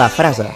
La frase.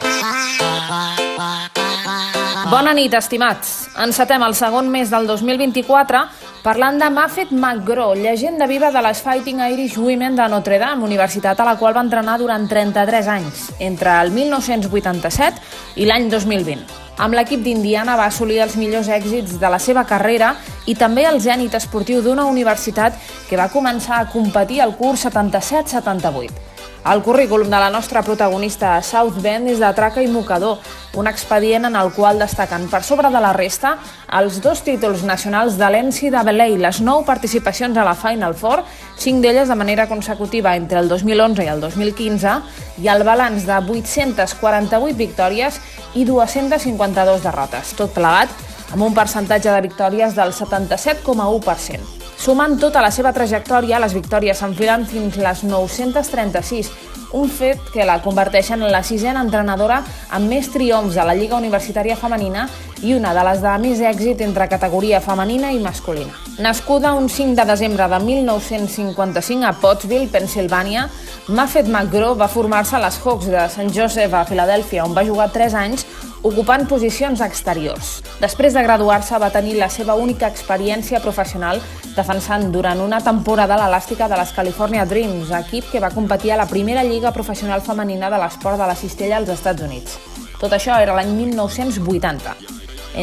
Bona nit, estimats. Encetem el segon mes del 2024 parlant de Muffet McGraw, llegenda viva de les Fighting Irish Women de Notre Dame, universitat a la qual va entrenar durant 33 anys, entre el 1987 i l'any 2020. Amb l'equip d'Indiana va assolir els millors èxits de la seva carrera i també el zènit esportiu d'una universitat que va començar a competir al curs 77-78. El currículum de la nostra protagonista a South Bend és de traca i mocador, un expedient en el qual destaquen per sobre de la resta els dos títols nacionals de l'NCAA, les nou participacions a la Final Four, cinc d'elles de manera consecutiva entre el 2011 i el 2015, i el balanç de 848 victòries i 252 derrotes, tot plegat amb un percentatge de victòries del 77,1%. Sumant tota la seva trajectòria, les victòries s'enfilen fins les 936, un fet que la converteixen en la sisena entrenadora amb més triomfs a la Lliga Universitària Femenina i una de les de més èxit entre categoria femenina i masculina. Nascuda un 5 de desembre de 1955 a Pottsville, Pensilvània, Muffet McGraw va formar-se a les Hawks de St. Joseph a Filadèlfia, on va jugar 3 anys ocupant posicions exteriors. Després de graduar-se va tenir la seva única experiència professional defensant durant una temporada l'elàstica de les California Dreams, equip que va competir a la primera lliga professional femenina de l'esport de la cistella als Estats Units. Tot això era l'any 1980.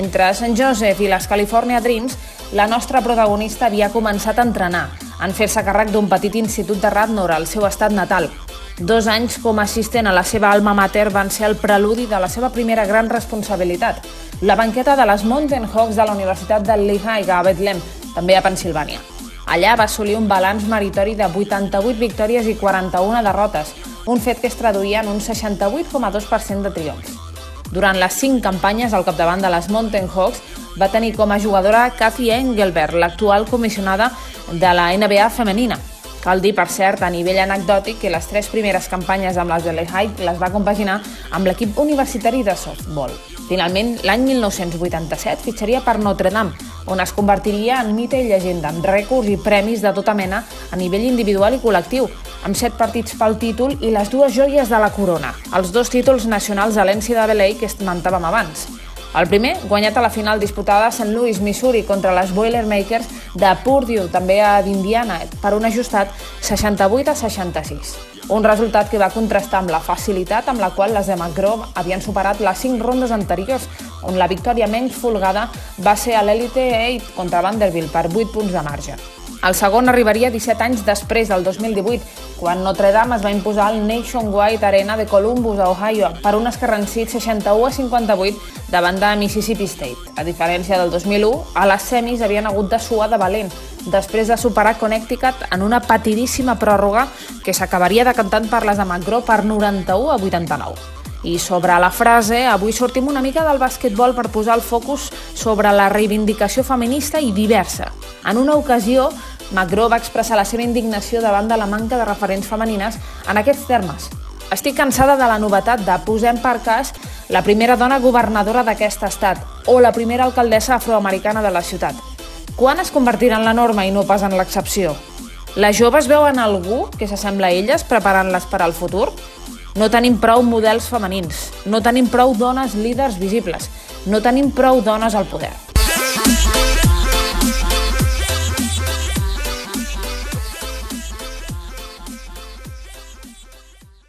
Entre Sant Joseph i les California Dreams, la nostra protagonista havia començat a entrenar, en fer-se càrrec d'un petit institut de Radnor al seu estat natal, Dos anys com a assistent a la seva alma mater van ser el preludi de la seva primera gran responsabilitat, la banqueta de les Mountain Hawks de la Universitat de Lehigh a Bethlehem, també a Pensilvània. Allà va assolir un balanç meritori de 88 victòries i 41 derrotes, un fet que es traduïa en un 68,2% de triomfs. Durant les cinc campanyes al capdavant de les Mountain Hawks va tenir com a jugadora Kathy Engelbert, l'actual comissionada de la NBA femenina, Cal dir, per cert, a nivell anecdòtic, que les tres primeres campanyes amb les de Lehigh les va compaginar amb l'equip universitari de softball. Finalment, l'any 1987 fitxaria per Notre Dame, on es convertiria en mite i llegenda, amb rècords i premis de tota mena a nivell individual i col·lectiu, amb set partits pel títol i les dues joies de la corona, els dos títols nacionals de l'NCAA que esmentàvem abans. El primer, guanyat a la final disputada a St. Louis, Missouri, contra les Boilermakers de Purdue, també a d'Indiana, per un ajustat 68 a 66. Un resultat que va contrastar amb la facilitat amb la qual les de McGraw havien superat les 5 rondes anteriors, on la victòria menys folgada va ser a l'Elite 8 contra Vanderbilt per 8 punts de marge. El segon arribaria 17 anys després del 2018, quan Notre Dame es va imposar al Nationwide Arena de Columbus, a Ohio, per un escarrancit 61 a 58 davant de Mississippi State. A diferència del 2001, a les semis havien hagut de suar de valent, després de superar Connecticut en una patidíssima pròrroga que s'acabaria decantant per les de McGraw per 91 a 89. I sobre la frase, avui sortim una mica del basquetbol per posar el focus sobre la reivindicació feminista i diversa. En una ocasió, Macron va expressar la seva indignació davant de la manca de referents femenines en aquests termes. Estic cansada de la novetat de posem per cas la primera dona governadora d'aquest estat o la primera alcaldessa afroamericana de la ciutat. Quan es convertirà en la norma i no pas en l'excepció? Les joves veuen algú que s'assembla a elles preparant-les per al futur? No tenim prou models femenins, no tenim prou dones líders visibles, no tenim prou dones al poder.